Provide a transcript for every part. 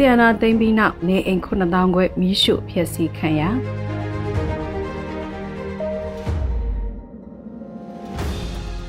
ဆီယနာသိမ့်ပြီးနောက်နေအိမ်9000ခွဲမီးရှို့ဖျက်ဆီးခံရ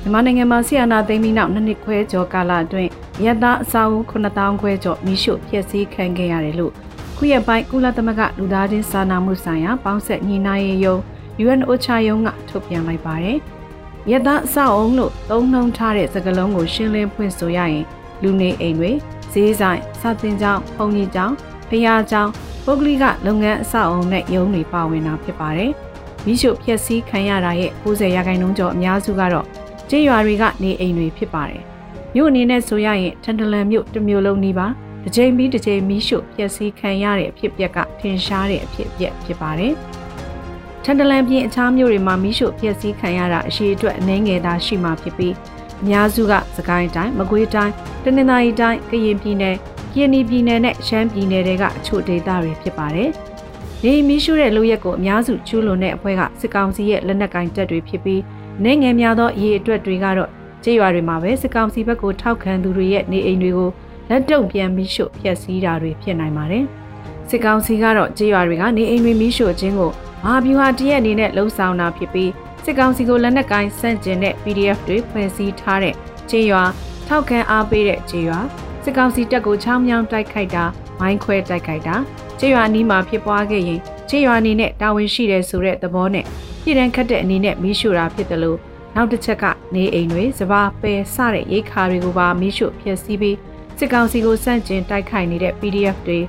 မြန်မာနိုင်ငံမှာဆီယနာသိမ်းပြီးနောက်နှစ်နှစ်ခွဲကျော်ကာလအတွင်းရတအစာအုပ်9000ခွဲကျော်မိရှုဖျက်ဆီးခံခဲ့ရတယ်လို့ခုရက်ပိုင်းကုလသမဂ္ဂလူသားချင်းစာနာမှုဆိုင်ရာပေါင်းဆက်ညီနိုင်ရေးယုံ UNOCHA ယုံကထုတ်ပြန်လိုက်ပါတယ်။ရတအစာအုပ်လို့သုံးနှုံထားတဲ့စကားလုံးကိုရှင်းလင်းဖွင့်ဆိုရရင်လူနေအိမ်တွေ ဈေးဆိုင်စာသင်ကျောင်းဘုံကြီးကျောင်းဖျားကျောင်းပုဂ္ဂလိကလုပ်ငန်းအဆောက်အုံနဲ့ရုံးတွေပါဝင်တာဖြစ်ပါတယ်။မိရှုဖျက်ဆီးခံရတာရဲ့90ရာခိုင်နှုန်းကျော်အများစုကတော့ကျေးရွာတွေကနေအိမ်တွေဖြစ်ပါတယ်။မြို့အနေနဲ့ဆိုရရင်ထန်တလန်မြို့တစ်မြို့လုံးနီးပါးတစ်ချိန်ပြီးတစ်ချိန်မီးရှို့ပျက်စီးခံရတဲ့အဖြစ်အပျက်ကထင်ရှားတဲ့အဖြစ်အပျက်ဖြစ်ပါတယ်။ထန်တလန်ပြင်အခြားမြို့တွေမှာမီးရှို့ပျက်စီးခံရတာအရှိအတွက်အနှဲငယ်သာရှိမှဖြစ်ပြီးအများစုကစကိုင်းတိုင်းမကွေးတိုင်း တနင်္သာရီတိုင်းကရင်ပြည်နယ်ကရင်ပြည်နယ်နဲ့ရှမ်းပြည်နယ်တွေကအချို့ဒေသတွေဖြစ်ပါတယ်။နေမီးရှို့တဲ့လူရက်ကိုအများစုကျူးလွန်တဲ့အဖွဲ့ကစစ်ကောင်စီရဲ့လက်နက်ကင်တပ်တွေဖြစ်ပြီးနေငယ်များသောအရေးအတွက်တွေကတော့ကျေးရွာတွေမှာပဲစစ်ကောင်စီဘက်ကိုထောက်ခံသူတွေရဲ့နေအိမ်တွေကိုလက်တုံပြန်ပြီးရှို့ဖျက်ဆီးတာတွေဖြစ်နိုင်ပါတယ်။စစ်ကောင်စီကတော့ကျေးရွာတွေကနေအိမ်တွေမီးရှို့ခြင်းကိုမဟာဗျူဟာတရက်အနေနဲ့လှုံ့ဆော်တာဖြစ်ပြီးစစ်ကောင်စီကိုလက်နက်ကိုင်းဆန့်ကျင်တဲ့ PDF တွေဖွဲ့စည်းထားတဲ့ကျေးရွာ ထောက်ခံအားပေးတဲ့ကျေးရွာစစ်ကောင်စီတပ်ကိုချောင်းမြောင်းတိုက်ခိုက်တာမိုင်းခွဲတိုက်ခိုက်တာကျေးရွာနီးမှာဖြစ်ပွားခဲ့ရင်ကျေးရွာအနေနဲ့တာဝန်ရှိတယ်ဆိုတဲ့သဘောနဲ့ပြည်တန်းခတ်တဲ့အနေနဲ့မီးရှို့တာဖြစ်တယ်လို့နောက်တစ်ချက်ကနေအိမ်တွေစပါပယ်စတဲ့ရိတ်ခါတွေကိုပါမီးရှို့ဖျက်ဆီးပြီးစစ်ကောင်စီကိုစန့်ကျင်တိုက်ခိုက်နေတဲ့ PDF တွေ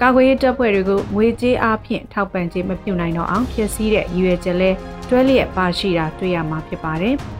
ကာကွယ်ရေးတပ်ဖွဲ့တွေကိုငွေကြေးအားဖြင့်ထောက်ပံ့ခြင်းမပြုနိုင်တော့အောင်ဖျက်ဆီးတဲ့ရည်ရွယ်ချက်လဲတွဲလျက်ပါရှိတာတွေ့ရမှာဖြစ်ပါတယ်။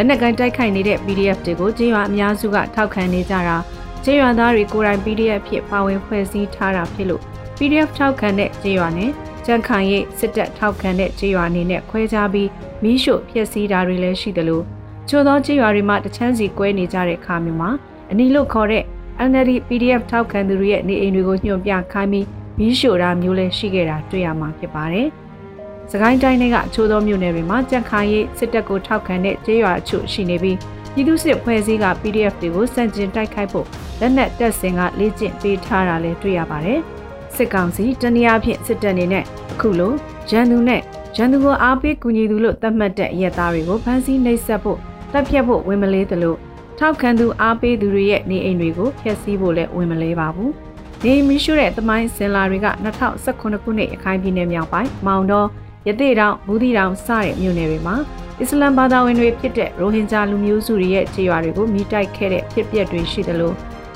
လက်နက်ကိုင်းတိုက်ခိုက်နေတဲ့ PDF တွေကိုကျေးရွာအများစုကထောက်ခံနေကြတာကျေးရွာသားတွေကိုယ်တိုင် PDF ဖြစ်ပါဝင်ဖွဲ့စည်းထားတာဖြစ်လို့ PDF ထောက်ခံတဲ့ကျေးရွာနဲ့ကြံခိုင်ရိပ်စစ်တပ်ထောက်ခံတဲ့ကြေးရွာအနေနဲ့ခွဲခြားပြီးမီးရှို့ဖျက်ဆီးတာတွေလည်းရှိတယ်လို့ချို့သောကြေးရွာတွေမှာတချမ်းစီကွဲနေကြတဲ့အခါမျိုးမှာအနီလို့ခေါ်တဲ့ NLD PDF ထောက်ခံသူတွေရဲ့နေအိမ်တွေကိုညှို့ပြခိုင်းပြီးမီးရှို့တာမျိုးလည်းရှိခဲ့တာတွေ့ရမှာဖြစ်ပါတယ်။ စကိုင်းတိုင်းကချို့သောမြို့နယ်တွေမှာကြံခိုင်ရိပ်စစ်တပ်ကိုထောက်ခံတဲ့ကြေးရွာအချို့ရှိနေပြီးပြည်သူစစ်ဖွဲ့စည်းက PDF တွေကိုစန့်ကျင်တိုက်ခိုက်ဖို့လက်နက်တပ်ဆင်ကလေ့ကျင့်ပေးထားတာလည်းတွေ့ရပါတယ်။စစ်ကောင်စီတနည်းအားဖြင့်စစ်တပ်နေနဲ့အခုလိုရန်သူနဲ့ရန်သူကိုအားပေးကူညီသူလို့သတ်မှတ်တဲ့ရဲသားတွေကိုဖမ်းဆီးနှိပ်စက်ဖို့တပ်ဖြတ်ဖို့ဝင်မလေးသလိုထောက်ခံသူအားပေးသူတွေရဲ့နေအိမ်တွေကိုဖျက်ဆီးဖို့လည်းဝင်မလေးပါဘူး။နေမီရှုတဲ့တမိုင်းစင်လာတွေက2019ခုနှစ်အခိုင်ပြည်နယ်မြောက်ပိုင်းမောင်တော် ရသေးတောင်ဘူးတီတောင်စတဲ့မြို့နယ်တွေမှာအစ္စလမ်ဘာသာဝင်တွေဖြစ်တဲ့ရိုဟင်ဂျာလူမျိုးစုတွေရဲ့ခြေရွာတွေကိုမိတိုက်ခဲ့တဲ့ဖြစ်ပျက်တွေရှိတယ်လို့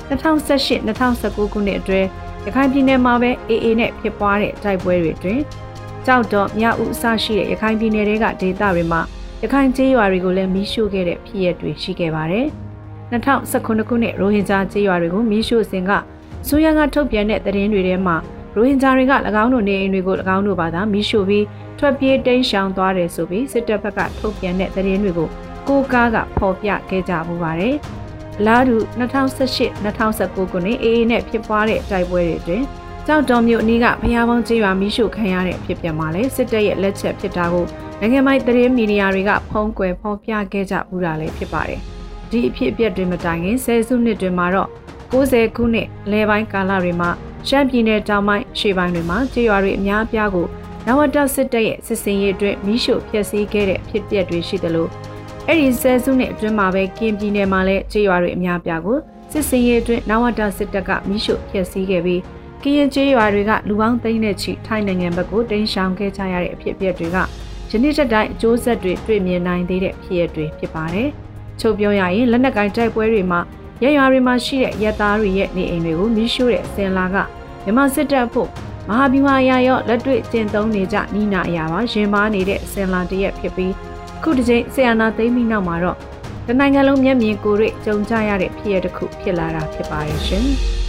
2018-2019ခုနှစ်အတွင်းရခိုင်ပြည်နယ်မှာပဲ AA နဲ့ဖြစ်ပွားတဲ့တိုက်ပွဲတွေတွင်ကြောက်တော့မြောက်ဦးအစရှိတဲ့ရခိုင်ပြည်နယ်တွေကဒေသတွေမှာရခိုင်ကျေးရွာတွေကိုလည်းမီးရှို့ခဲ့တဲ့ဖြစ်ရပ်တွေရှိခဲ့ပါတယ်။2019ခုနှစ်ရိုဟင်ဂျာကျေးရွာတွေကိုမီးရှို့စဉ်ကဆိုရန်ကထုတ်ပြန်တဲ့သတင်းတွေထဲမှာ ရိုဟင်ဂျာတွေက၎င်းတို့နေအိမ်တွေကို၎င်းတို့ဘာသာမီးရှို့ပြီးထွက်ပြေးတိမ်းရှောင်သွားတယ်ဆိုပြီးစစ်တပ်ဘက်ကထုတ်ပြန်တဲ့သတင်းတွေကိုကိုကားကဖော်ပြခဲ့ကြမှုပါတယ်။အလားတူ2018-2019ခုနှစ် AA နဲ့ဖြစ်ပွားတဲ့တိုက်ပွဲတွေအတွင်းကြောက်တော်မြို့အနီးကဘုရားပေါင်းကျေးရွာမိရှုခံရတဲ့ဖြစ်ပျက်မှာလဲစစ်တပ်ရဲ့လက်ချက်ဖြစ်တာကိုနိုင်ငံပိုင်သတင်းမီဒီယာတွေကဖုံးကွယ်ဖော်ပြခဲ့ကြဘူးတာလည်းဖြစ်ပါတယ်။ဒီအဖြစ်အပျက်တွေမတိုင်ခင်ဆယ်စုနှစ်တွေမှာတော့90ခုနှစ်လယ်ပိုင်းကာလတွေမှာ ရှမ်းပြည်နယ်တောင်ပိုင်းရှေ့ပိုင်းတွေမှာကျေးရွာတွေအများအပြားကိုနဝတစစ်တပ်ရဲ့စစ်စင်ရေးအတွက်မိရှုဖျက်ဆီးခဲ့တဲ့ဖြစ်ပျက်တွေရှိတယ်လို့အဲ့ဒီဆဲစုနှစ်အတွင်းမှာပဲကင်းပြည်နယ်မှာလည်းခြေရွာတွေအများပြားကိုစစ်စင်ရေးအတွင်းနဝတစစ်တပ်ကမိရှုဖျက်ဆီးခဲ့ပြီးကရင်ကျေးရွာတွေကလူပေါင်းသိန်းနဲ့ချီထိုင်းနိုင်ငံဘက်ကိုတိမ်းရှောင်ခဲ့ကြရတဲ့အဖြစ်အပျက်တွေကယနေ့တက်တိုင်းအကျိုးဆက်တွေတွေ့မြင်နိုင်သေးတဲ့ဖြစ်ရပ်တွေဖြစ်ပါတယ်။ချုပ်ပြောရရင်လက်နက်ကင်တိုက်ပွဲတွေမှာရရွာတွေမှာရှိတဲ့ရဲသားတွေရဲ့နေအိမ်တွေကိုမိရှို့တဲ့အစင်လာက မြန်မာစစ်တပ်ဖို့မဟာဗျူဟာရာရောလက်တွေ့ကျင့်သုံးနေကြနီးနာအရာပါရင်မာနေတဲ့အစင်လာတရက်ဖြစ်ပြီးခုတစ်ချိန်ဆီယနာသိမ်းပြီးနောက်မှာတော့တနိုင်ငံလုံးမျက်မြင်ကိုယ်တွေ့ကြုံကြရတဲ့ဖြစ်ရတစ်ခုဖြစ်လာတာဖြစ်ပါတယ်ရှင်။